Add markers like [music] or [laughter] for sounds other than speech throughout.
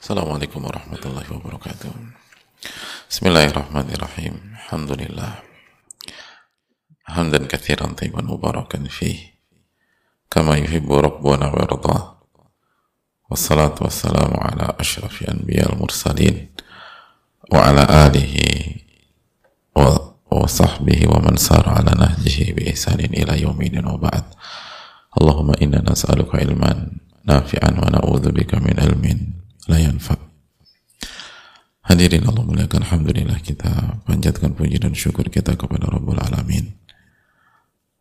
Assalamualaikum warahmatullahi wabarakatuh. Bismillahirrahmanirrahim. Alhamdulillah. Hamdan kathiran tayyiban mubarakan fih. Kama yuhibbu rabbuna wa yarda. Wassalatu wassalamu ala ashrafi anbiya al-mursalin wa ala alihi wa, wa sahbihi wa man sara ala nahjihi bi ihsanin ila yawmin wa ba'd. Allahumma inna nas'aluka ilman nafi'an wa na'udzubika min ilmin la yanfa. Hadirin Allah muliakan Alhamdulillah kita panjatkan puji dan syukur kita kepada Rabbul Alamin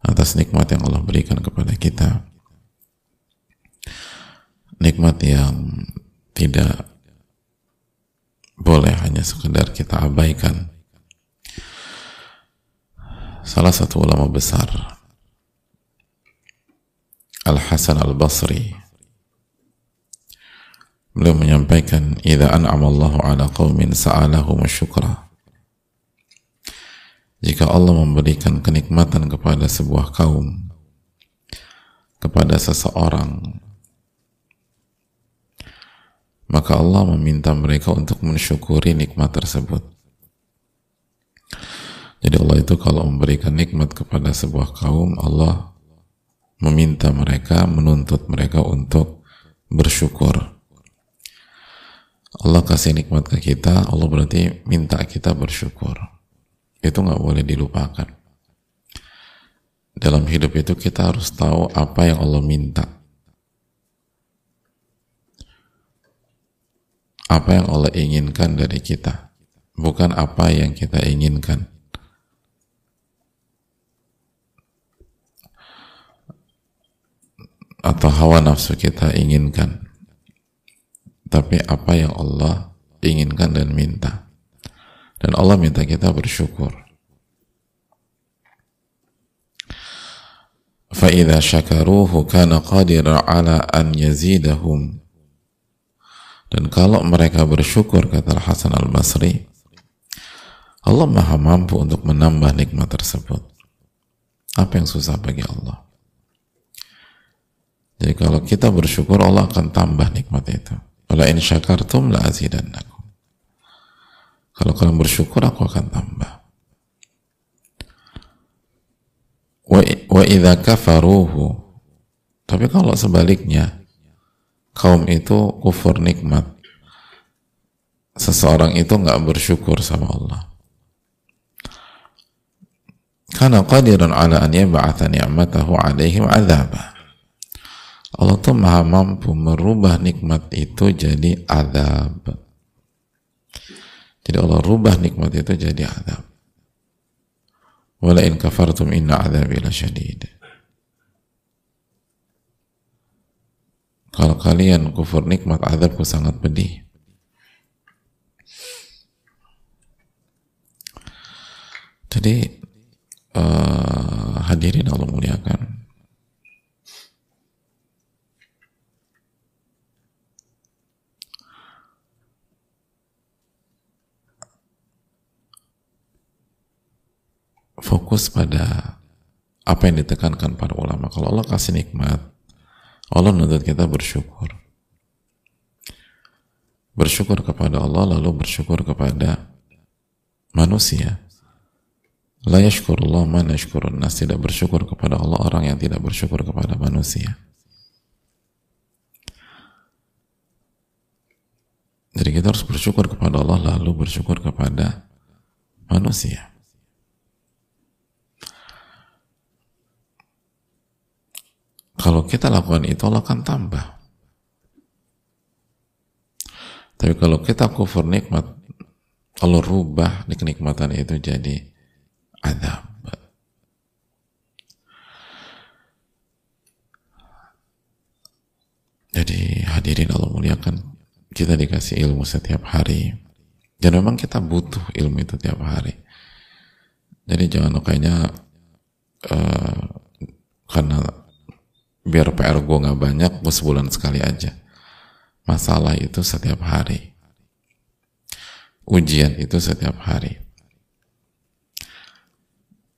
atas nikmat yang Allah berikan kepada kita nikmat yang tidak boleh hanya sekedar kita abaikan salah satu ulama besar Al-Hasan Al-Basri Beliau menyampaikan, "Idza an'ama Allahu 'ala qaumin sa'alahum syukra." Jika Allah memberikan kenikmatan kepada sebuah kaum, kepada seseorang, maka Allah meminta mereka untuk mensyukuri nikmat tersebut. Jadi Allah itu kalau memberikan nikmat kepada sebuah kaum, Allah meminta mereka, menuntut mereka untuk bersyukur. Allah kasih nikmat ke kita, Allah berarti minta kita bersyukur. Itu nggak boleh dilupakan. Dalam hidup itu kita harus tahu apa yang Allah minta. Apa yang Allah inginkan dari kita. Bukan apa yang kita inginkan. Atau hawa nafsu kita inginkan tapi apa yang Allah inginkan dan minta. Dan Allah minta kita bersyukur. فَإِذَا شَكَرُوهُ كَانَ قَادِرًا عَلَىٰ أَنْ يَزِيدَهُمْ Dan kalau mereka bersyukur, kata Hasan al-Basri, Allah maha mampu untuk menambah nikmat tersebut. Apa yang susah bagi Allah? Jadi kalau kita bersyukur, Allah akan tambah nikmat itu. Wala in syakartum la azidannakum. Kalau kalian bersyukur aku akan tambah. Wa, wa idza kafaruhu. Tapi kalau sebaliknya kaum itu kufur nikmat. Seseorang itu nggak bersyukur sama Allah. Karena qadirun ala an yab'atha ni'matahu alaihim azabah Allah tuh maha mampu merubah nikmat itu jadi azab. Jadi Allah rubah nikmat itu jadi azab. Wala in kafartum inna azabi syadid. Kalau kalian kufur nikmat azabku sangat pedih. Jadi uh, hadirin Allah muliakan fokus pada apa yang ditekankan para ulama. Kalau Allah kasih nikmat, Allah menuntut kita bersyukur. Bersyukur kepada Allah, lalu bersyukur kepada manusia. La yashkurullah man yashkurun nas. Tidak bersyukur kepada Allah orang yang tidak bersyukur kepada manusia. Jadi kita harus bersyukur kepada Allah lalu bersyukur kepada manusia. Kalau kita lakukan itu Allah akan tambah. Tapi kalau kita kufur nikmat, Allah rubah kenikmatan itu jadi azab. Jadi hadirin Allah muliakan, kita dikasih ilmu setiap hari. Dan memang kita butuh ilmu itu tiap hari. Jadi jangan kayaknya uh, karena biar PR gue nggak banyak gue sebulan sekali aja. Masalah itu setiap hari. Ujian itu setiap hari.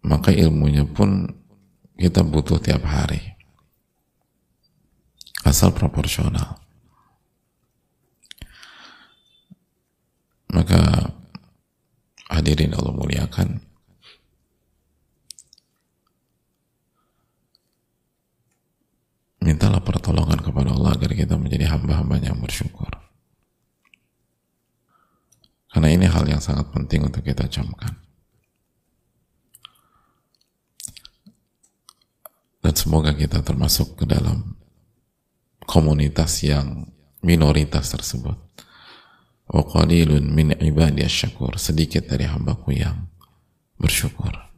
Maka ilmunya pun kita butuh tiap hari. Asal proporsional. Maka hadirin Allah muliakan mintalah pertolongan kepada Allah agar kita menjadi hamba-hambanya yang bersyukur. Karena ini hal yang sangat penting untuk kita camkan. Dan semoga kita termasuk ke dalam komunitas yang minoritas tersebut. Wa qalilun min ibadi syakur sedikit dari hambaku yang bersyukur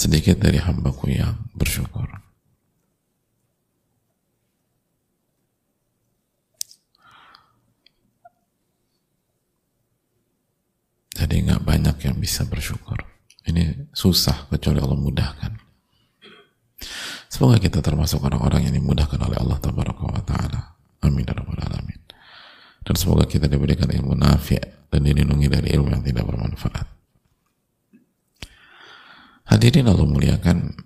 sedikit dari hambaku yang bersyukur jadi nggak banyak yang bisa bersyukur ini susah kecuali Allah mudahkan Semoga kita termasuk orang-orang yang dimudahkan oleh Allah Taala. Amin ya alamin. Dan semoga kita diberikan ilmu nafi' dan dilindungi dari ilmu yang tidak bermanfaat. Hadirin Allah muliakan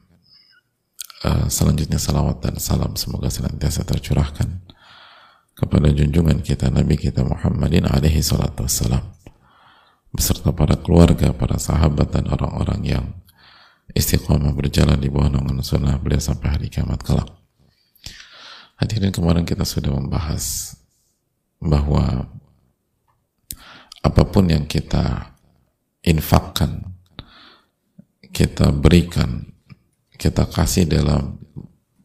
uh, selanjutnya salawat dan salam semoga senantiasa tercurahkan kepada junjungan kita Nabi kita Muhammadin alaihi salatu wassalam beserta para keluarga, para sahabat dan orang-orang yang istiqomah berjalan di bawah naungan sunnah beliau sampai hari kiamat kelak. Hadirin kemarin kita sudah membahas bahwa apa pun yang kita infakkan, kita berikan, kita kasih dalam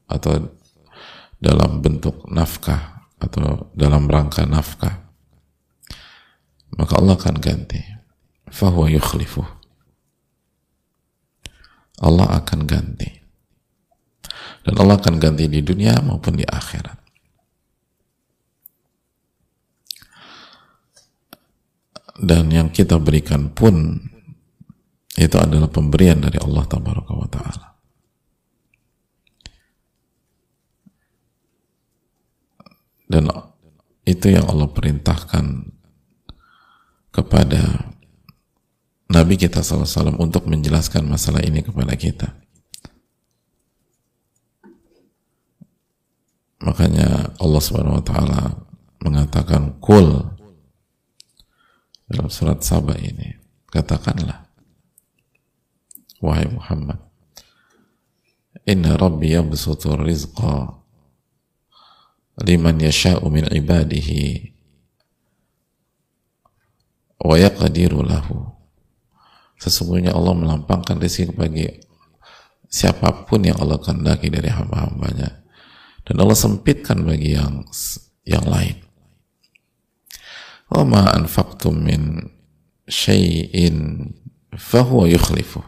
atau dalam bentuk nafkah atau dalam rangka nafkah, maka Allah akan ganti. Fahuwa yukhlifuh Allah akan ganti. Dan Allah akan ganti di dunia maupun di akhirat. Dan yang kita berikan pun itu adalah pemberian dari Allah Taala. Dan itu yang Allah perintahkan kepada Nabi kita SAW untuk menjelaskan masalah ini kepada kita. Makanya Allah Subhanahu wa taala mengatakan kul dalam surat Saba ini. Katakanlah wahai Muhammad Inna Rabbi yabsutu rizqa liman yasha'u min ibadihi wa yaqdiru lahu Sesungguhnya Allah melampangkan rezeki bagi siapa pun yang Allah kehendaki dari hamba-hambanya. Dan Allah sempitkan bagi yang yang lain. Wa ma anfaqtum min syai'in fahuwa yukhlifu.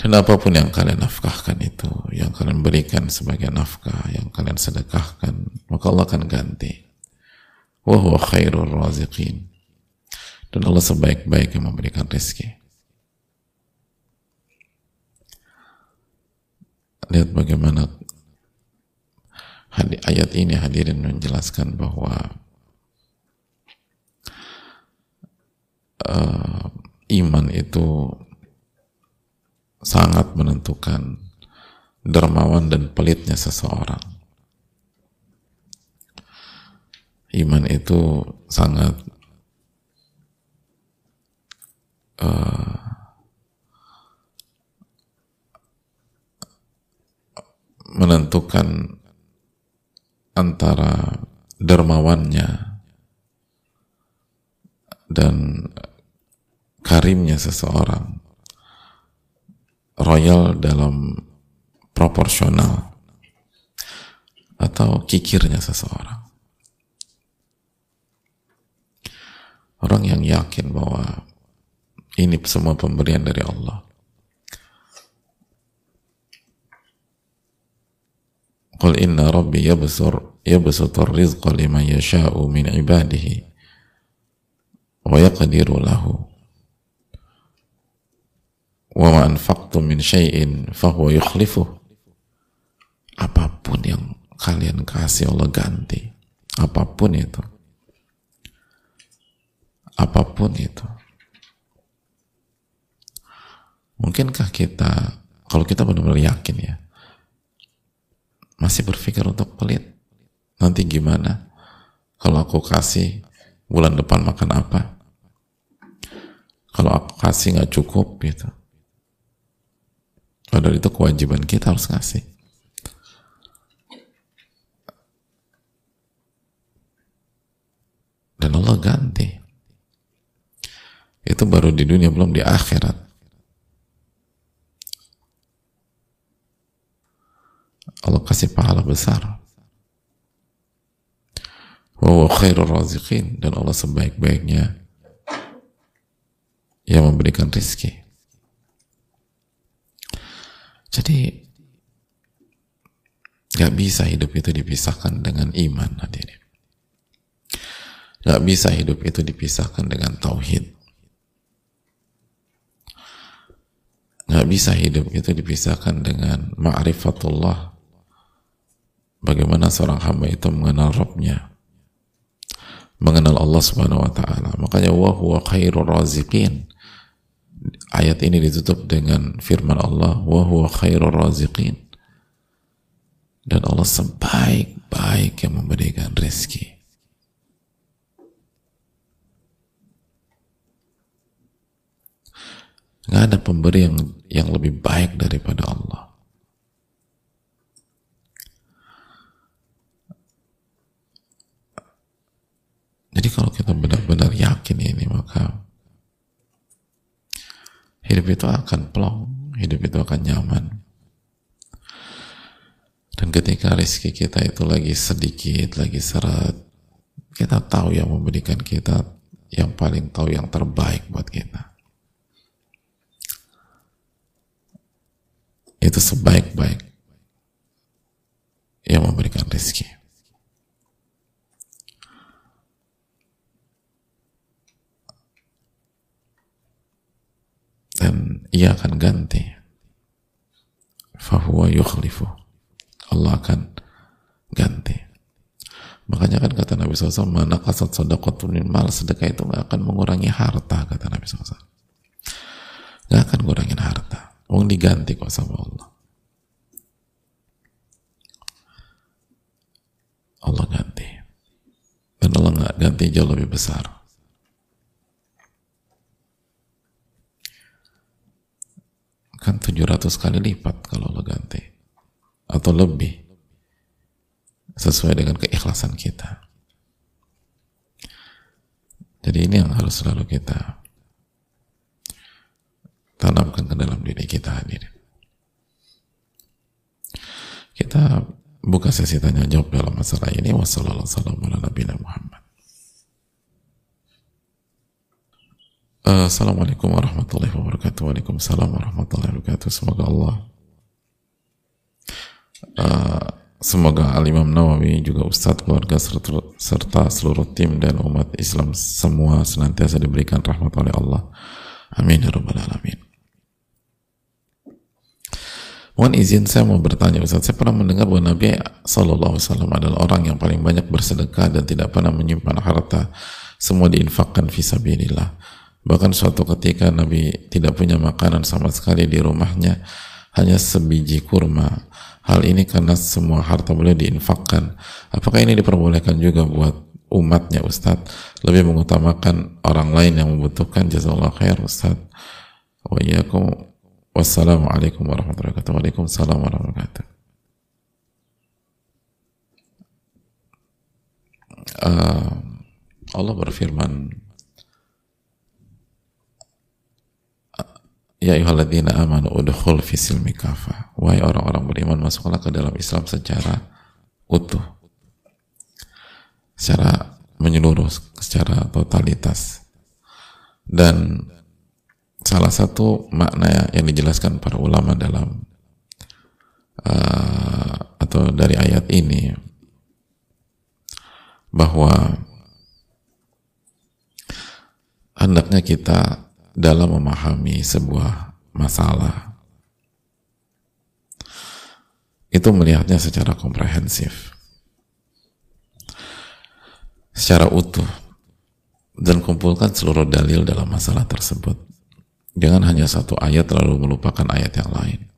Dan apa pun yang kalian nafkahkan itu, yang kalian berikan sebagai nafkah, yang kalian sedekahkan, maka Allah akan ganti. Wa huwa khairur raziqin dan Allah sebaik-baik yang memberikan rezeki. Lihat bagaimana ayat ini hadirin menjelaskan bahwa uh, iman itu sangat menentukan dermawan dan pelitnya seseorang. Iman itu sangat uh, menentukan antara dermawannya dan karimnya seseorang royal dalam proporsional atau kikirnya seseorang orang yang yakin bahwa ini semua pemberian dari Allah. Qul inna rabbi yabsur yabsutur rizqa liman yasha'u min ibadihi wa yaqdiru lahu wa ma anfaqtum min syai'in fahuwa yukhlifuh. Apa pun yang kalian kasih Allah ganti. Apa pun itu. Apa pun itu. Mungkinkah kita, kalau kita benar-benar yakin ya, masih berpikir untuk pelit? nanti gimana? Kalau aku kasih bulan depan makan apa? Kalau aku kasih nggak cukup gitu padahal itu kewajiban kita harus kasih dan Allah ganti. Itu baru di dunia belum di akhirat. Allah kasih pahala besar. Wa khairul raziqin. Dan Allah sebaik-baiknya yang memberikan rizki jadi gak bisa hidup itu dipisahkan dengan iman hadirin gak bisa hidup itu dipisahkan dengan tauhid gak bisa hidup itu dipisahkan dengan ma'rifatullah bagaimana seorang hamba itu mengenal Robnya mengenal Allah Subhanahu wa taala. Makanya wa huwa khairur raziqin. Ayat ini ditutup dengan firman Allah wa huwa raziqin. Dan Allah sebaik-baik yang memberikan rezeki. Nggak ada pemberi yang yang lebih baik daripada Allah. Jadi kalau kita benar-benar yakin ini maka hidup itu akan plong, hidup itu akan nyaman. Dan ketika rezeki kita itu lagi sedikit, lagi seret, kita tahu yang memberikan kita yang paling tahu yang terbaik buat kita. Itu sebaik-baik yang memberikan rezeki. Dan ia akan ganti. Fahuwa yukhlifu. Allah akan ganti. Makanya kan kata Nabi SAW mana kasat sadaqatun min mal sedekah itu gak akan mengurangi harta kata Nabi SAW gak akan ngurangin harta. Mau diganti kok sama Allah. Allah ganti. Dan Allah nggak ganti jauh lebih besar kan 700 kali lipat kalau lo ganti. Atau lebih. Sesuai dengan keikhlasan kita. Jadi ini yang harus selalu kita tanamkan ke dalam diri kita hadir. Kita buka sesi tanya jawab dalam masalah ini. Wassalamualaikum warahmatullahi wabarakatuh Assalamualaikum warahmatullahi wabarakatuh. Waalaikumsalam warahmatullahi wabarakatuh. Semoga Allah uh, semoga Al Imam Nawawi juga Ustadz keluarga serta, serta seluruh tim dan umat Islam semua senantiasa diberikan rahmat oleh Allah. Amin ya rabbal alamin. Mohon izin saya mau bertanya Ustaz, saya pernah mendengar bahwa Nabi Sallallahu Alaihi Wasallam adalah orang yang paling banyak bersedekah dan tidak pernah menyimpan harta, semua diinfakkan visabilillah. Bahkan suatu ketika Nabi tidak punya makanan sama sekali di rumahnya, hanya sebiji kurma. Hal ini karena semua harta boleh diinfakkan. Apakah ini diperbolehkan juga buat umatnya Ustadz? Lebih mengutamakan orang lain yang membutuhkan. Jazakallah khair Ustadz. Wa. Wassalamualaikum warahmatullahi wabarakatuh. Waalaikumsalam warahmatullahi wabarakatuh. Uh, Allah berfirman Ya ayyuhalladzina amanu udkhul fi silmi kafa. Wahai orang-orang beriman masuklah ke dalam Islam secara utuh. Secara menyeluruh, secara totalitas. Dan salah satu makna yang dijelaskan para ulama dalam uh, atau dari ayat ini bahwa hendaknya kita dalam memahami sebuah masalah itu melihatnya secara komprehensif secara utuh dan kumpulkan seluruh dalil dalam masalah tersebut jangan hanya satu ayat lalu melupakan ayat yang lain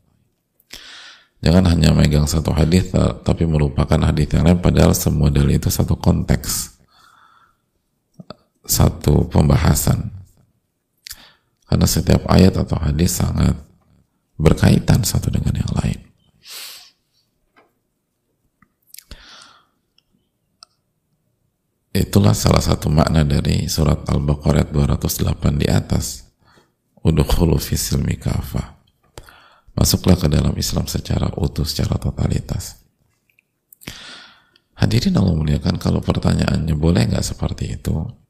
Jangan hanya megang satu hadis tapi melupakan hadis yang lain padahal semua dalil itu satu konteks. Satu pembahasan. Karena setiap ayat atau hadis sangat berkaitan satu dengan yang lain. Itulah salah satu makna dari surat Al-Baqarah 208 di atas. Udukhulu fisilmi kafah masuklah ke dalam Islam secara utuh, secara totalitas. Hadirin Allah muliakan, kalau pertanyaannya boleh nggak seperti itu?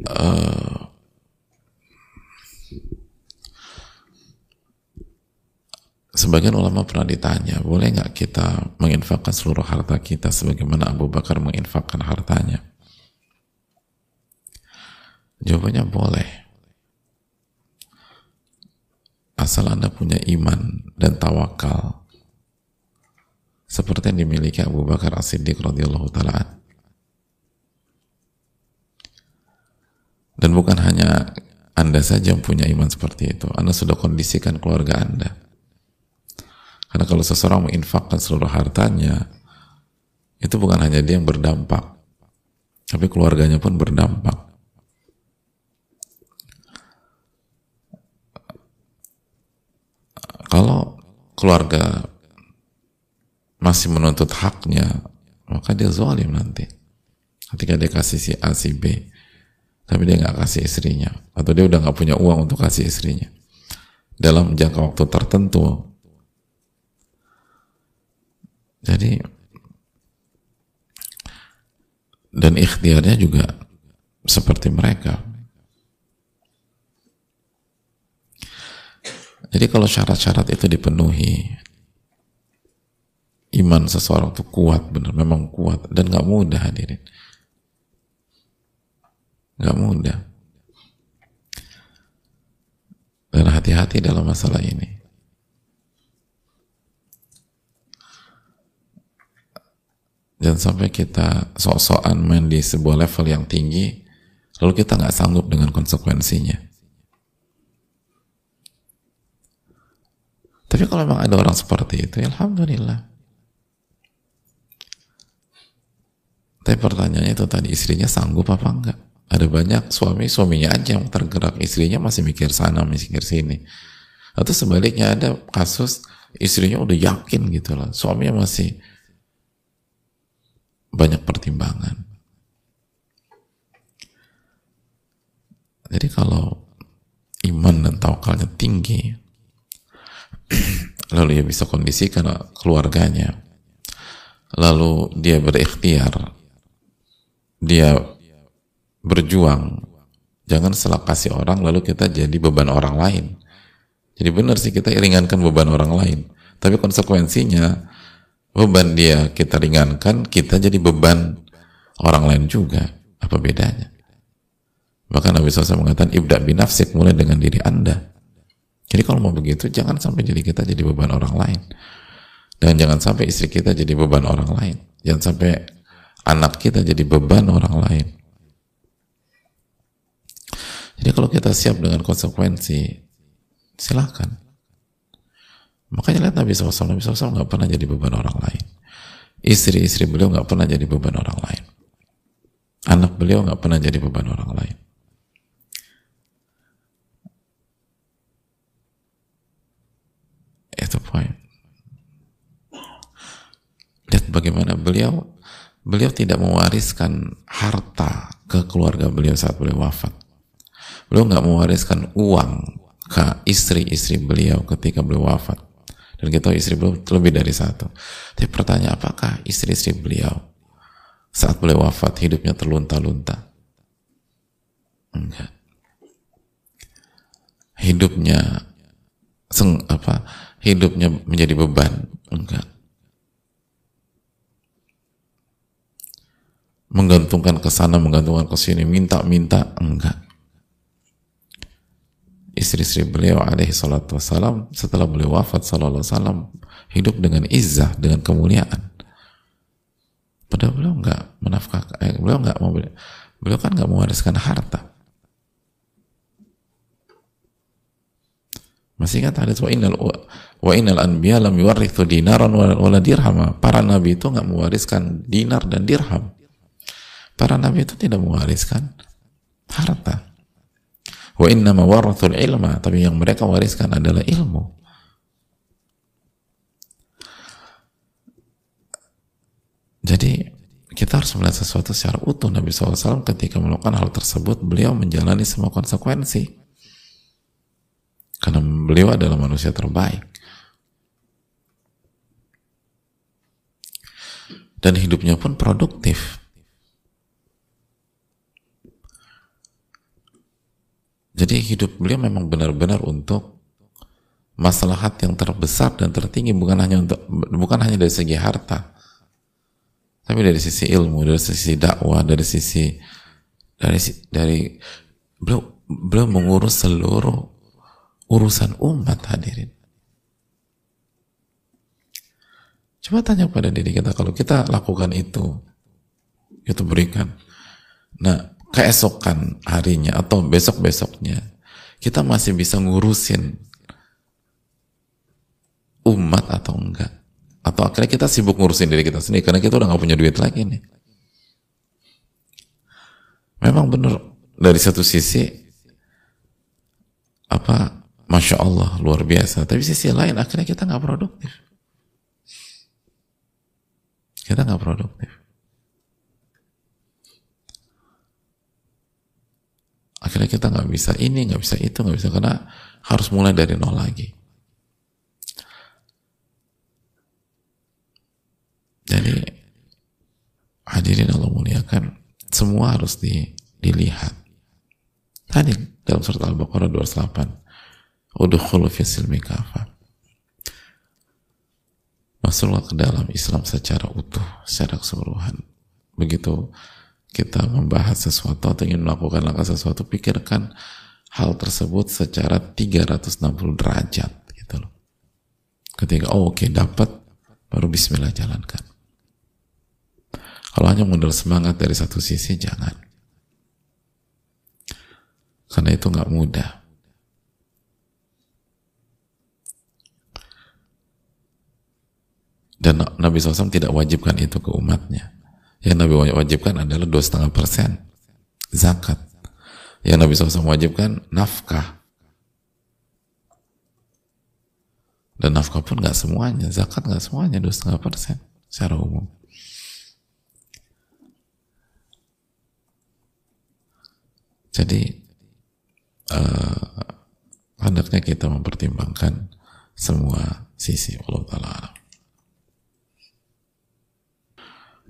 Uh, sebagian ulama pernah ditanya, boleh nggak kita menginfakkan seluruh harta kita sebagaimana Abu Bakar menginfakkan hartanya? Jawabannya boleh asal Anda punya iman dan tawakal seperti yang dimiliki Abu Bakar As-Siddiq radhiyallahu taala dan bukan hanya Anda saja yang punya iman seperti itu. Anda sudah kondisikan keluarga Anda. Karena kalau seseorang menginfakkan seluruh hartanya itu bukan hanya dia yang berdampak tapi keluarganya pun berdampak. Kalau keluarga masih menuntut haknya, maka dia zalim nanti. Ketika dia kasih si A, si B, tapi dia nggak kasih istrinya, atau dia udah nggak punya uang untuk kasih istrinya dalam jangka waktu tertentu. Jadi dan ikhtiarnya juga seperti mereka. Jadi kalau syarat-syarat itu dipenuhi, iman seseorang itu kuat, benar, memang kuat dan nggak mudah hadirin, nggak mudah. Dan hati-hati dalam masalah ini. Jangan sampai kita sok-sokan main di sebuah level yang tinggi, lalu kita nggak sanggup dengan konsekuensinya. Tapi kalau memang ada orang seperti itu, ya Alhamdulillah. Tapi pertanyaannya itu tadi, istrinya sanggup apa enggak? Ada banyak suami, suaminya aja yang tergerak, istrinya masih mikir sana, mikir sini. Atau sebaliknya ada kasus, istrinya udah yakin gitu loh, suaminya masih banyak pertimbangan. Jadi kalau iman dan tawakalnya tinggi, [clears throat] lalu dia bisa kondisikan keluarganya lalu dia berikhtiar dia berjuang jangan setelah kasih orang lalu kita jadi beban orang lain jadi benar sih kita ringankan beban orang lain tapi konsekuensinya beban dia kita ringankan kita jadi beban orang lain juga apa bedanya bahkan Nabi SAW mengatakan ibda binafsik mulai dengan diri anda jadi kalau mau begitu, jangan sampai jadi kita jadi beban orang lain. Dan jangan sampai istri kita jadi beban orang lain. Jangan sampai anak kita jadi beban orang lain. Jadi kalau kita siap dengan konsekuensi, silahkan. Makanya lihat Nabi SAW, Nabi SAW nggak pernah jadi beban orang lain. Istri-istri beliau nggak pernah jadi beban orang lain. Anak beliau nggak pernah jadi beban orang lain. Itu poin. Lihat bagaimana beliau beliau tidak mewariskan harta ke keluarga beliau saat beliau wafat. Beliau nggak mewariskan uang ke istri-istri beliau ketika beliau wafat. Dan kita tahu istri beliau lebih dari satu. Tapi pertanyaan apakah istri-istri beliau saat beliau wafat hidupnya terlunta-lunta? Enggak. Hidupnya seng, apa hidupnya menjadi beban enggak menggantungkan ke sana menggantungkan ke sini minta-minta enggak istri-istri beliau alaihi salatu wassalam setelah beliau wafat sallallahu wasallam hidup dengan izzah dengan kemuliaan padahal beliau enggak menafkahkan eh, beliau enggak mau beliau kan enggak mewariskan harta Masih ingat hadis wa innal wa innal anbiya lam yuwarithu dinaran wala dirham. Para nabi itu nggak mewariskan dinar dan dirham. Para nabi itu tidak mewariskan harta. Wa inna warathul ilma, tapi yang mereka wariskan adalah ilmu. Jadi kita harus melihat sesuatu secara utuh. Nabi SAW ketika melakukan hal tersebut, beliau menjalani semua konsekuensi. Karena beliau adalah manusia terbaik. Dan hidupnya pun produktif. Jadi hidup beliau memang benar-benar untuk maslahat yang terbesar dan tertinggi bukan hanya untuk bukan hanya dari segi harta tapi dari sisi ilmu, dari sisi dakwah, dari sisi dari dari beliau beliau mengurus seluruh urusan umat hadirin. Coba tanya pada diri kita kalau kita lakukan itu, itu berikan. Nah, keesokan harinya atau besok-besoknya kita masih bisa ngurusin umat atau enggak. Atau akhirnya kita sibuk ngurusin diri kita sendiri karena kita udah gak punya duit lagi nih. Memang benar dari satu sisi apa masya Allah luar biasa. Tapi sisi lain akhirnya kita nggak produktif. Kita nggak produktif akhirnya kita nggak bisa ini nggak bisa itu nggak bisa karena harus mulai dari nol lagi Jadi hadirin Allah muliakan semua harus di, dilihat. Tadi dalam surat Al-Baqarah 28 Udukhulu fi silmi Masuklah ke dalam Islam secara utuh, secara keseluruhan. Begitu kita membahas sesuatu atau ingin melakukan langkah sesuatu, pikirkan hal tersebut secara 360 derajat gitu loh. Ketika oh oke okay, dapat baru bismillah jalankan. Kalau hanya modal semangat dari satu sisi, jangan. Karena itu nggak mudah. Dan Nabi SAW tidak wajibkan itu ke umatnya. Yang Nabi wajibkan adalah dua setengah persen zakat. Yang Nabi SAW wajibkan nafkah. Dan nafkah pun nggak semuanya, zakat nggak semuanya dua setengah persen secara umum. Jadi uh, hendaknya kita mempertimbangkan semua sisi Allah Ta'ala.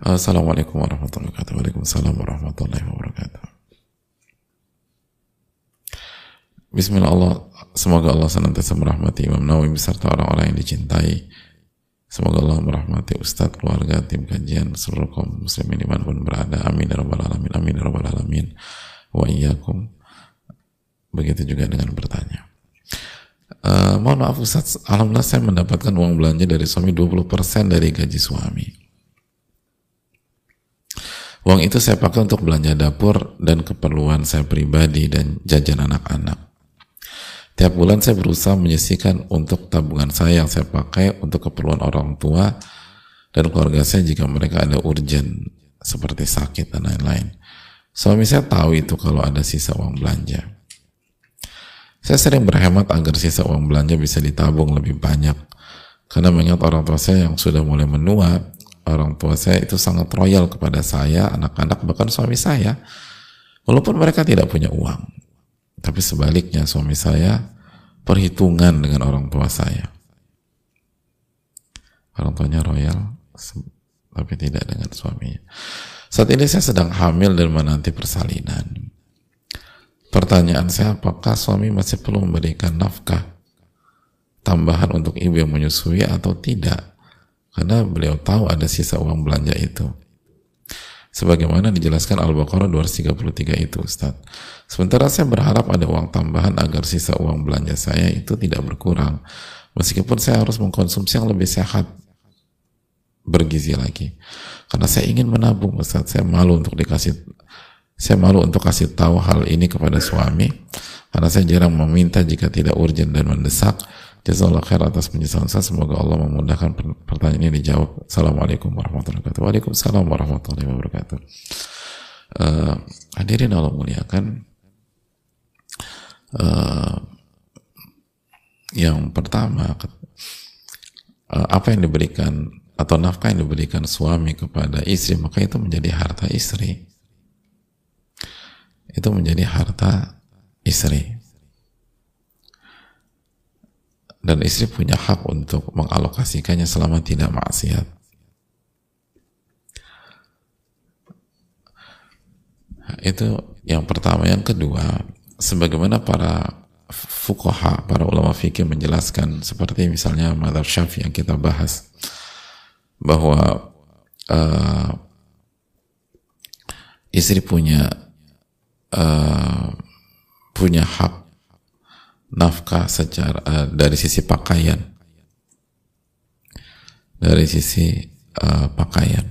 Assalamualaikum warahmatullahi wabarakatuh. Waalaikumsalam warahmatullahi wabarakatuh. Bismillah semoga Allah senantiasa merahmati Imam Nawawi beserta orang-orang yang dicintai. Semoga Allah merahmati Ustadz, keluarga, tim kajian, seluruh kaum muslimin di mana pun berada. Amin ya rabbal alamin. Amin ya rabbal alamin wa iyyakum begitu juga dengan bertanya uh, mohon maaf Ustaz Alhamdulillah saya mendapatkan uang belanja dari suami 20% dari gaji suami uang itu saya pakai untuk belanja dapur dan keperluan saya pribadi dan jajan anak-anak tiap bulan saya berusaha menyisikan untuk tabungan saya yang saya pakai untuk keperluan orang tua dan keluarga saya jika mereka ada urgent seperti sakit dan lain-lain Suami saya tahu itu kalau ada sisa uang belanja. Saya sering berhemat agar sisa uang belanja bisa ditabung lebih banyak. Karena mengingat orang tua saya yang sudah mulai menua, orang tua saya itu sangat royal kepada saya, anak-anak, bahkan suami saya. Walaupun mereka tidak punya uang. Tapi sebaliknya suami saya perhitungan dengan orang tua saya. Orang tuanya royal, tapi tidak dengan suaminya. Saat ini saya sedang hamil dan menanti persalinan. Pertanyaan saya, apakah suami masih perlu memberikan nafkah tambahan untuk ibu yang menyusui atau tidak? Karena beliau tahu ada sisa uang belanja itu. Sebagaimana dijelaskan Al-Baqarah 233 itu Ustaz. Sementara saya berharap ada uang tambahan agar sisa uang belanja saya itu tidak berkurang. Meskipun saya harus mengkonsumsi yang lebih sehat bergizi lagi karena saya ingin menabung Ustaz saya malu untuk dikasih saya malu untuk kasih tahu hal ini kepada suami Karena saya jarang meminta jika tidak urgent dan mendesak. Jazakallah khair atas penjelasan saya. Semoga Allah memudahkan pertanyaan ini dijawab. Assalamualaikum warahmatullahi wabarakatuh. Waalaikumsalam warahmatullahi wabarakatuh. Uh, hadirin Allah muliakan. Uh, yang pertama, uh, apa yang diberikan atau nafkah yang diberikan suami kepada istri, maka itu menjadi harta istri. Itu menjadi harta istri dan istri punya hak untuk mengalokasikannya selama tidak maksiat. Itu yang pertama. Yang kedua, sebagaimana para fukoha, para ulama fikih menjelaskan seperti misalnya Madhab Syafi'i yang kita bahas bahwa uh, istri punya uh, punya hak nafkah secara uh, dari sisi pakaian. Dari sisi uh, pakaian.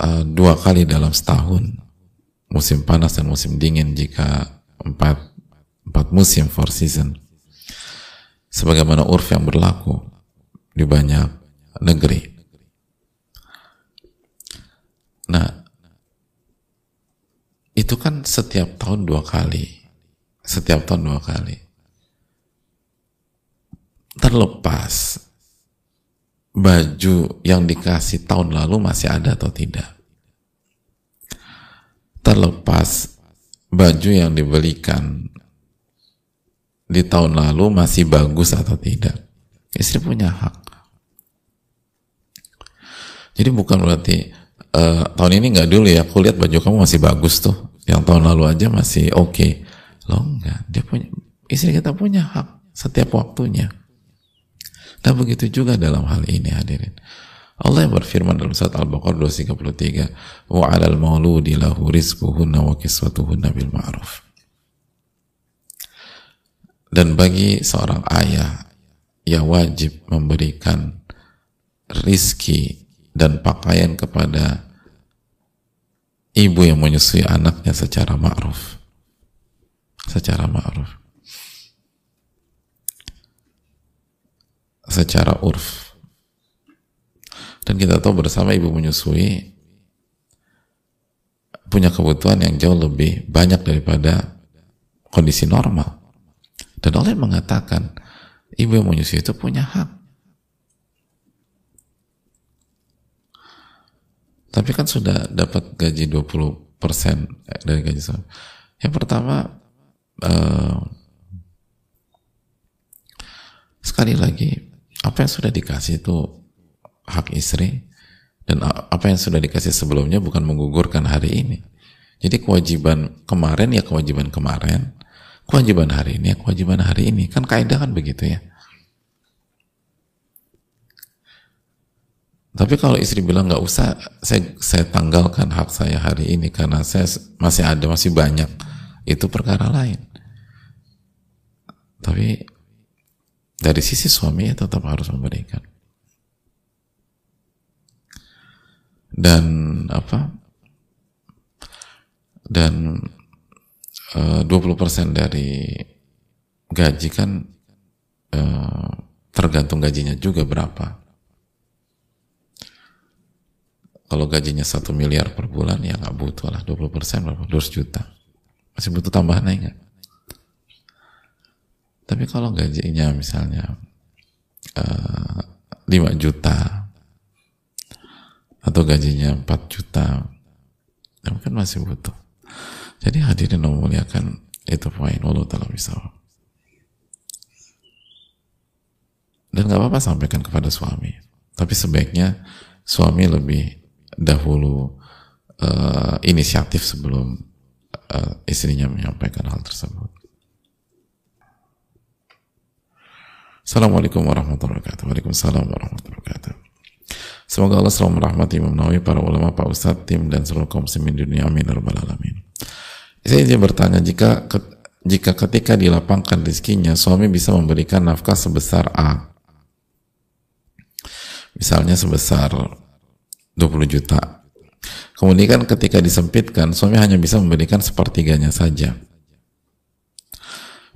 Uh, dua kali dalam setahun. Musim panas dan musim dingin jika empat empat musim four season. Sebagaimana urf yang berlaku di banyak negeri. Nah itu kan setiap tahun dua kali setiap tahun dua kali. Terlepas baju yang dikasih tahun lalu masih ada atau tidak. Terlepas baju yang dibelikan di tahun lalu masih bagus atau tidak. Istri punya hak. Jadi bukan berarti uh, tahun ini nggak dulu ya, aku lihat baju kamu masih bagus tuh. Yang tahun lalu aja masih oke. Okay Loh enggak, dia punya istri kita punya hak setiap waktunya. Dan begitu juga dalam hal ini hadirin. Allah yang berfirman dalam surat Al-Baqarah 233, "Wa 'alal mauludi lahu rizquhunna wa kiswatuhunna bil ma'ruf." Dan bagi seorang ayah yang wajib memberikan rizki dan pakaian kepada ibu yang menyusui anaknya secara ma'ruf secara ma'ruf. Secara urf. Dan kita tahu bersama ibu menyusui punya kebutuhan yang jauh lebih banyak daripada kondisi normal. Dan Allah mengatakan ibu yang menyusui itu punya hak. Tapi kan sudah dapat gaji 20% dari gaji suami. Yang pertama uh, sekali lagi apa yang sudah dikasih itu hak istri dan apa yang sudah dikasih sebelumnya bukan menggugurkan hari ini. Jadi kewajiban kemarin ya kewajiban kemarin kewajiban hari ini ya kewajiban hari ini. Kan kaidah kan begitu ya. Tapi kalau istri bilang nggak usah saya saya tanggalkan hak saya hari ini karena saya masih ada masih banyak itu perkara lain tapi dari sisi suami ya tetap harus memberikan. Dan apa? Dan eh, uh, 20% dari gaji kan uh, tergantung gajinya juga berapa. Kalau gajinya satu miliar per bulan ya nggak butuh lah 20 persen berapa? 200 juta. Masih butuh tambahan enggak? Tapi kalau gajinya misalnya uh, eh, 5 juta atau gajinya 4 juta, ya kan masih butuh. Jadi hadirin memuliakan itu poin Allah taala bisa. Dan nggak apa-apa sampaikan kepada suami. Tapi sebaiknya suami lebih dahulu uh, inisiatif sebelum uh, istrinya menyampaikan hal tersebut. Assalamualaikum warahmatullahi wabarakatuh. Waalaikumsalam warahmatullahi wabarakatuh. Semoga Allah selalu merahmati Imam Nawawi, para ulama, Pak Ustadz, tim dan seluruh kaum muslimin dunia. Amin. Ya rabbal alamin. Saya ingin bertanya, jika jika ketika dilapangkan rizkinya, suami bisa memberikan nafkah sebesar A. Misalnya sebesar 20 juta. Kemudian ketika disempitkan, suami hanya bisa memberikan sepertiganya saja.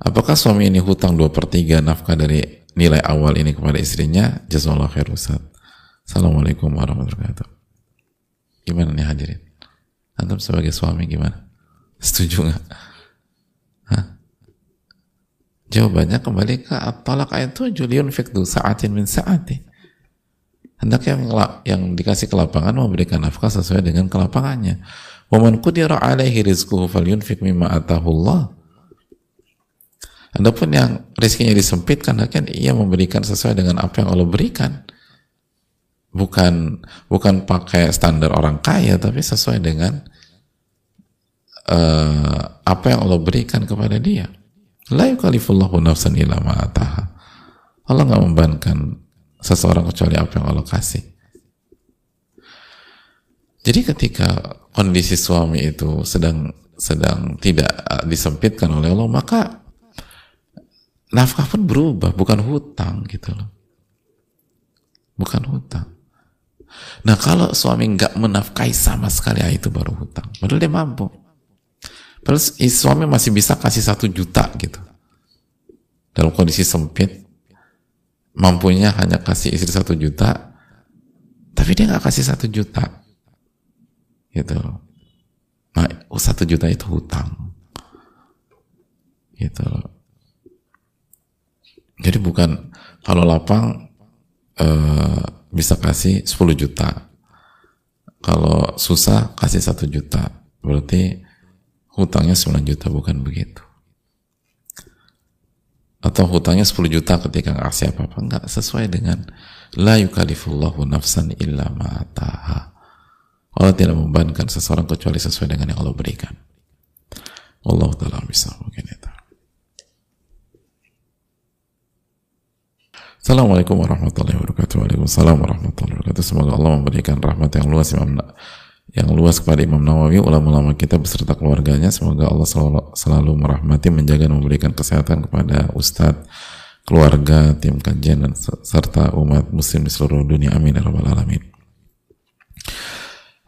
Apakah suami ini hutang dua per tiga nafkah dari nilai awal ini kepada istrinya? Jazakallah khair. Assalamualaikum warahmatullahi wabarakatuh. Gimana nih hadirin? Antum sebagai suami gimana? Setuju nggak? Jawabannya kembali ke talak ayat 7 liun fikdu sa'atin min sa'ati. Hendak yang dikasih kelapangan memberikan nafkah sesuai dengan kelapangannya. Wa man qudira alaihi rizquhu falyunfik mimma atahullah. Adapun yang rezekinya disempitkan, kan ia memberikan sesuai dengan apa yang Allah berikan. Bukan bukan pakai standar orang kaya, tapi sesuai dengan uh, apa yang Allah berikan kepada dia. La yukalifullahu nafsan ma'ataha. Allah nggak membebankan seseorang kecuali apa yang Allah kasih. Jadi ketika kondisi suami itu sedang sedang tidak disempitkan oleh Allah, maka nafkah pun berubah, bukan hutang gitu loh. Bukan hutang. Nah kalau suami nggak menafkahi sama sekali, ya itu baru hutang. Padahal dia mampu. Terus suami masih bisa kasih satu juta gitu. Dalam kondisi sempit, mampunya hanya kasih istri satu juta, tapi dia nggak kasih satu juta. Gitu. Nah, satu juta itu hutang. Gitu. Jadi bukan kalau lapang uh, bisa kasih 10 juta. Kalau susah kasih satu juta. Berarti hutangnya 9 juta bukan begitu atau hutangnya 10 juta ketika ngasih apa-apa. Enggak sesuai dengan la yukalifullahu nafsan illa ma'ataha Allah tidak membebankan seseorang kecuali sesuai dengan yang Allah berikan. Allah Ta'ala bisa mungkin itu. Assalamualaikum warahmatullahi wabarakatuh. Waalaikumsalam warahmatullahi wabarakatuh. Semoga Allah memberikan rahmat yang luas Imam yang luas kepada Imam Nawawi, ulama-ulama kita beserta keluarganya. Semoga Allah selalu, selalu merahmati, menjaga dan memberikan kesehatan kepada Ustadz, keluarga, tim kajian, dan serta umat muslim di seluruh dunia. Amin. Ya Rabbal Alamin.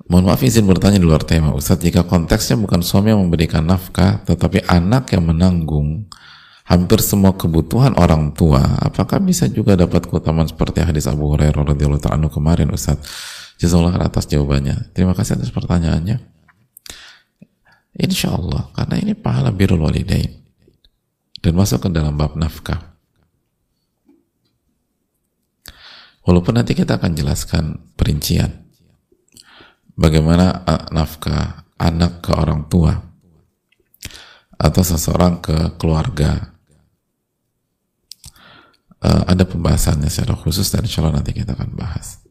Mohon maaf izin bertanya di luar tema Ustadz, jika konteksnya bukan suami yang memberikan nafkah, tetapi anak yang menanggung hampir semua kebutuhan orang tua, apakah bisa juga dapat keutamaan seperti hadis Abu Hurairah radhiyallahu taala kemarin Ustadz? Jazakallah atas jawabannya. Terima kasih atas pertanyaannya. Insya Allah, karena ini pahala birul walidain. Dan masuk ke dalam bab nafkah. Walaupun nanti kita akan jelaskan perincian. Bagaimana nafkah anak ke orang tua. Atau seseorang ke keluarga. ada pembahasannya secara khusus dan insya Allah nanti kita akan bahas.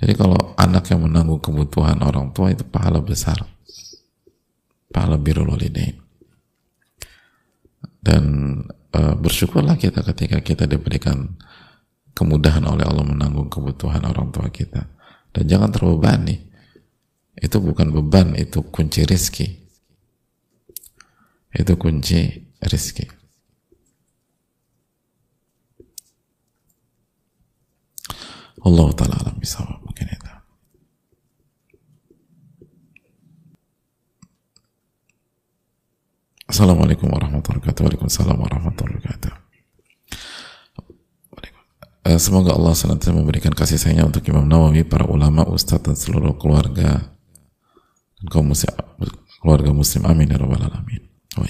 Jadi kalau anak yang menanggung kebutuhan orang tua itu pahala besar. Pahala birul walidain. Dan e, bersyukurlah kita ketika kita diberikan kemudahan oleh Allah menanggung kebutuhan orang tua kita. Dan jangan terbebani. Itu bukan beban, itu kunci rizki. Itu kunci rizki. Allah taala alam bisawab mungkin itu. Assalamualaikum warahmatullahi wabarakatuh. Waalaikumsalam warahmatullahi wabarakatuh. Eh, semoga Allah senantiasa memberikan kasih sayangnya untuk Imam Nawawi, para ulama, ustadz dan seluruh keluarga dan kaum muslim, keluarga muslim. Amin ya rabbal alamin. Wa.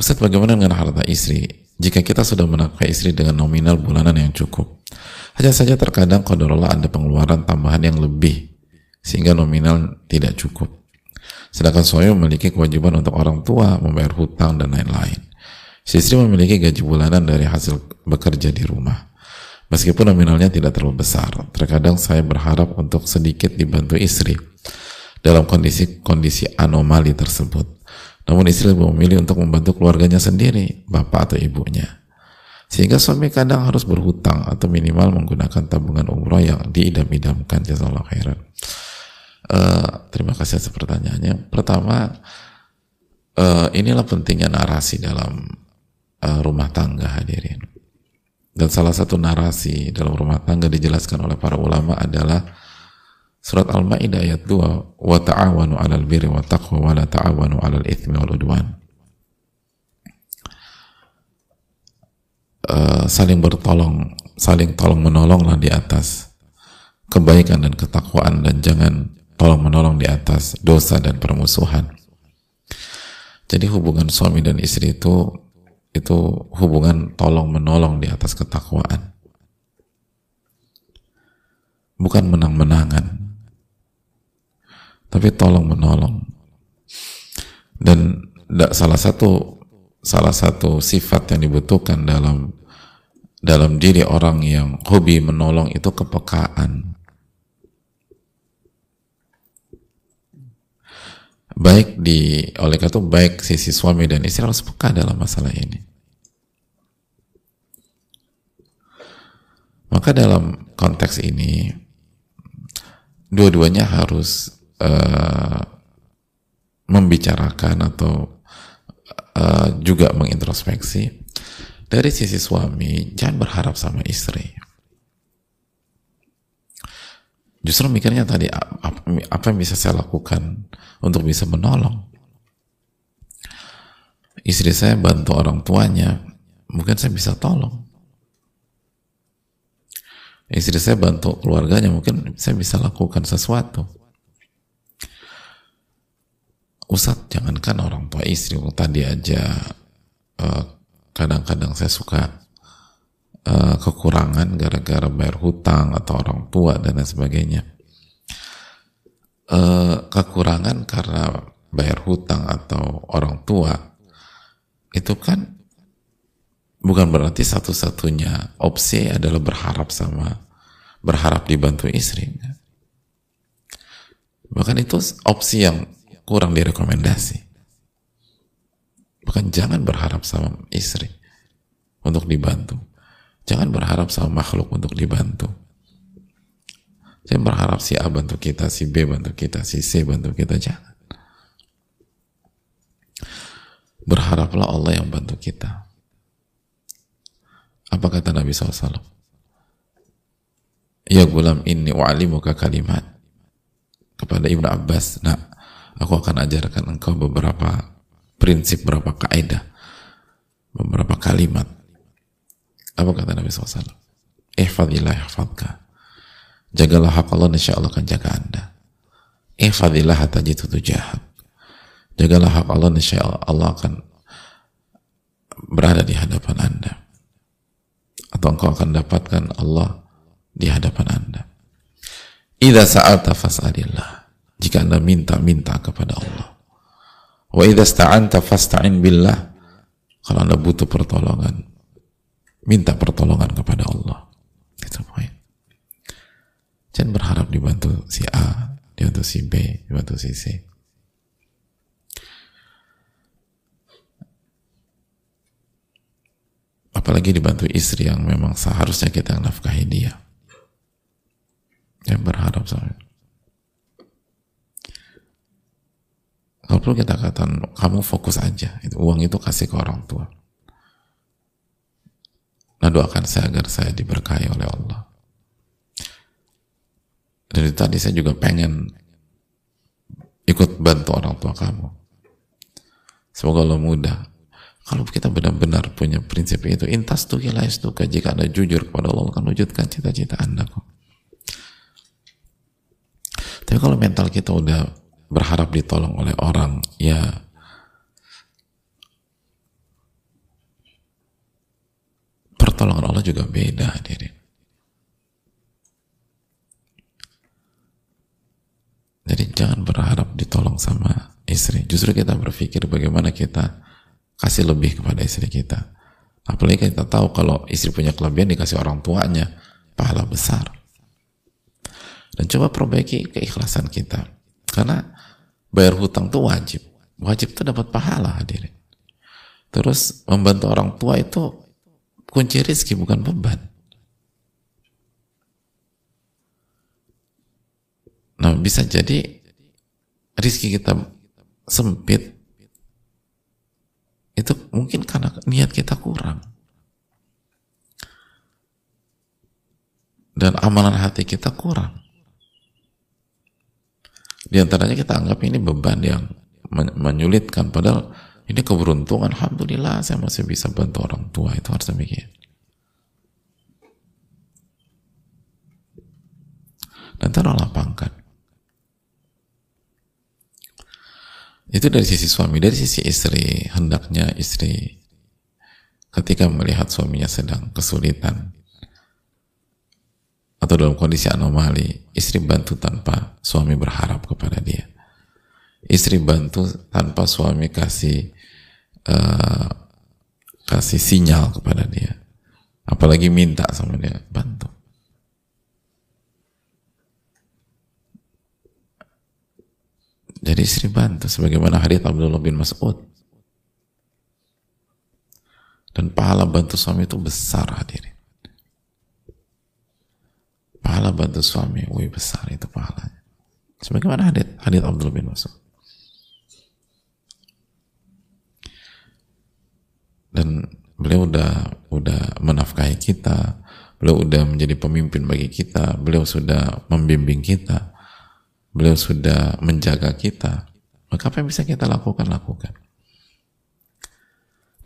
Ustadz bagaimana dengan harta istri? Jika kita sudah menafkahi istri dengan nominal bulanan yang cukup, hanya saja terkadang kodarullah ada pengeluaran tambahan yang lebih sehingga nominal tidak cukup. Sedangkan suami memiliki kewajiban untuk orang tua, membayar hutang dan lain-lain. Si istri memiliki gaji bulanan dari hasil bekerja di rumah. Meskipun nominalnya tidak terlalu besar, terkadang saya berharap untuk sedikit dibantu istri dalam kondisi-kondisi anomali tersebut. Namun istri lebih memilih untuk membantu keluarganya sendiri, bapak atau ibunya. Sehingga suami kadang harus berhutang atau minimal menggunakan tabungan umroh yang diidam-idamkan. Jazakallah khairan. Uh, terima kasih atas pertanyaannya. Pertama, uh, inilah pentingnya narasi dalam uh, rumah tangga hadirin. Dan salah satu narasi dalam rumah tangga dijelaskan oleh para ulama adalah Surat Al-Maidah ayat 2, "Wa ta'awanu 'alal birri wa taqwa wa la ta'awanu 'alal itsmi wal udwan." Uh, saling bertolong, saling tolong menolonglah di atas kebaikan dan ketakwaan dan jangan tolong menolong di atas dosa dan permusuhan. Jadi hubungan suami dan istri itu itu hubungan tolong menolong di atas ketakwaan. Bukan menang-menangan tapi tolong menolong dan salah satu salah satu sifat yang dibutuhkan dalam dalam diri orang yang hobi menolong itu kepekaan. Baik di oleh itu baik sisi suami dan istri harus peka dalam masalah ini. Maka dalam konteks ini dua-duanya harus uh, membicarakan atau uh, juga mengintrospeksi dari sisi suami jangan berharap sama istri. Justru mikirnya tadi apa yang bisa saya lakukan untuk bisa menolong? Istri saya bantu orang tuanya mungkin saya bisa tolong. Istri saya bantu keluarganya mungkin saya bisa lakukan sesuatu Ustadz jangankan orang tua istri tadi aja eh, kadang-kadang uh, saya suka uh, kekurangan gara-gara bayar hutang atau orang tua dan lain sebagainya. Uh, kekurangan karena bayar hutang atau orang tua itu kan bukan berarti satu-satunya opsi adalah berharap sama berharap dibantu istri. Bahkan itu opsi yang kurang direkomendasi. Bahkan jangan berharap sama istri untuk dibantu. Jangan berharap sama makhluk untuk dibantu. Jangan berharap si A bantu kita, si B bantu kita, si C bantu kita. Jangan. Berharaplah Allah yang bantu kita. Apa kata Nabi SAW? Ya gulam ini wa'alimuka kalimat. Kepada Ibnu Abbas, nak, aku akan ajarkan engkau beberapa prinsip, beberapa kaidah, beberapa kalimat. Apa kata Nabi SAW? Ihfadillah ihfadka. Jagalah hak Allah, insya Allah akan jaga anda. Ihfadillah tajidu tujahak. Jagalah hak Allah, insya Allah akan berada di hadapan anda. Atau engkau akan dapatkan Allah di hadapan anda. Ida sa'alta fas'alillah jika Anda minta-minta kepada Allah. Wa idza sta'anta fasta'in billah. Kalau Anda butuh pertolongan, minta pertolongan kepada Allah. Itu poin. Jangan berharap dibantu si A, dibantu si B, dibantu si C. Apalagi dibantu istri yang memang seharusnya kita nafkahi dia. Jangan berharap sama Kalau perlu kita katakan, kamu fokus aja. Itu, uang itu kasih ke orang tua. Nah doakan saya agar saya diberkahi oleh Allah. Dari tadi saya juga pengen ikut bantu orang tua kamu. Semoga Allah mudah. Kalau kita benar-benar punya prinsip itu, intas tuh kilais tuh jika anda jujur kepada Allah akan wujudkan cita-cita anda kok. Tapi kalau mental kita udah berharap ditolong oleh orang ya. Pertolongan Allah juga beda hadirin. Jadi jangan berharap ditolong sama istri. Justru kita berpikir bagaimana kita kasih lebih kepada istri kita. Apalagi kita tahu kalau istri punya kelebihan dikasih orang tuanya pahala besar. Dan coba perbaiki keikhlasan kita. Karena bayar hutang itu wajib. Wajib itu dapat pahala hadirin. Terus membantu orang tua itu kunci rezeki bukan beban. Nah bisa jadi rezeki kita sempit itu mungkin karena niat kita kurang. Dan amalan hati kita kurang. Di antaranya kita anggap ini beban yang menyulitkan, padahal ini keberuntungan. Alhamdulillah saya masih bisa bantu orang tua itu harus demikian. Dan taruhlah pangkat. Itu dari sisi suami, dari sisi istri, hendaknya istri ketika melihat suaminya sedang kesulitan atau dalam kondisi anomali, istri bantu tanpa suami berharap kepada dia. Istri bantu tanpa suami kasih uh, kasih sinyal kepada dia. Apalagi minta sama dia, bantu. Jadi istri bantu sebagaimana hadits Abdullah bin Mas'ud. Dan pahala bantu suami itu besar hadirin. Pahala bantu suami, wih besar itu pahalanya. Sebagaimana hadits hadits Abdullah bin Mas'ud. Dan beliau udah udah menafkahi kita, beliau udah menjadi pemimpin bagi kita, beliau sudah membimbing kita, beliau sudah menjaga kita, maka apa yang bisa kita lakukan, lakukan.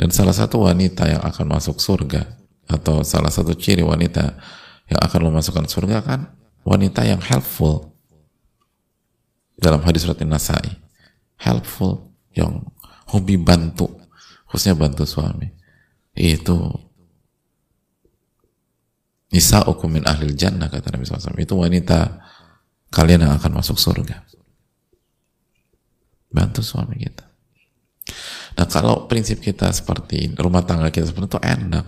Dan salah satu wanita yang akan masuk surga, atau salah satu ciri wanita yang akan memasukkan surga kan wanita yang helpful dalam hadis surat nasai helpful yang hobi bantu khususnya bantu suami itu Nisa min ahlil jannah kata Nabi SAW itu wanita kalian yang akan masuk surga. Bantu suami kita. Nah kalau prinsip kita seperti rumah tangga kita seperti itu enak.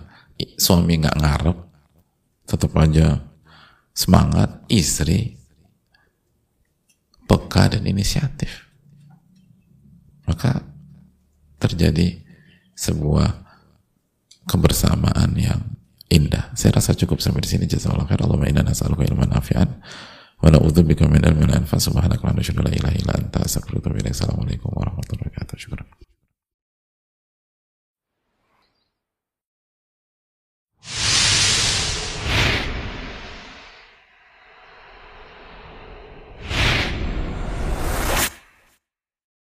Suami nggak ngarep, tetap aja semangat, istri peka dan inisiatif. Maka terjadi sebuah kebersamaan yang indah. Saya rasa cukup sampai di sini. Jazakallahu khair. Allahumma inna nas'aluka ilman nafi'an wa na'udzubika min ilmin la yanfa subhanaka wa la ilaha illa anta astaghfiruka wa atubu assalamualaikum warahmatullahi wabarakatuh syukran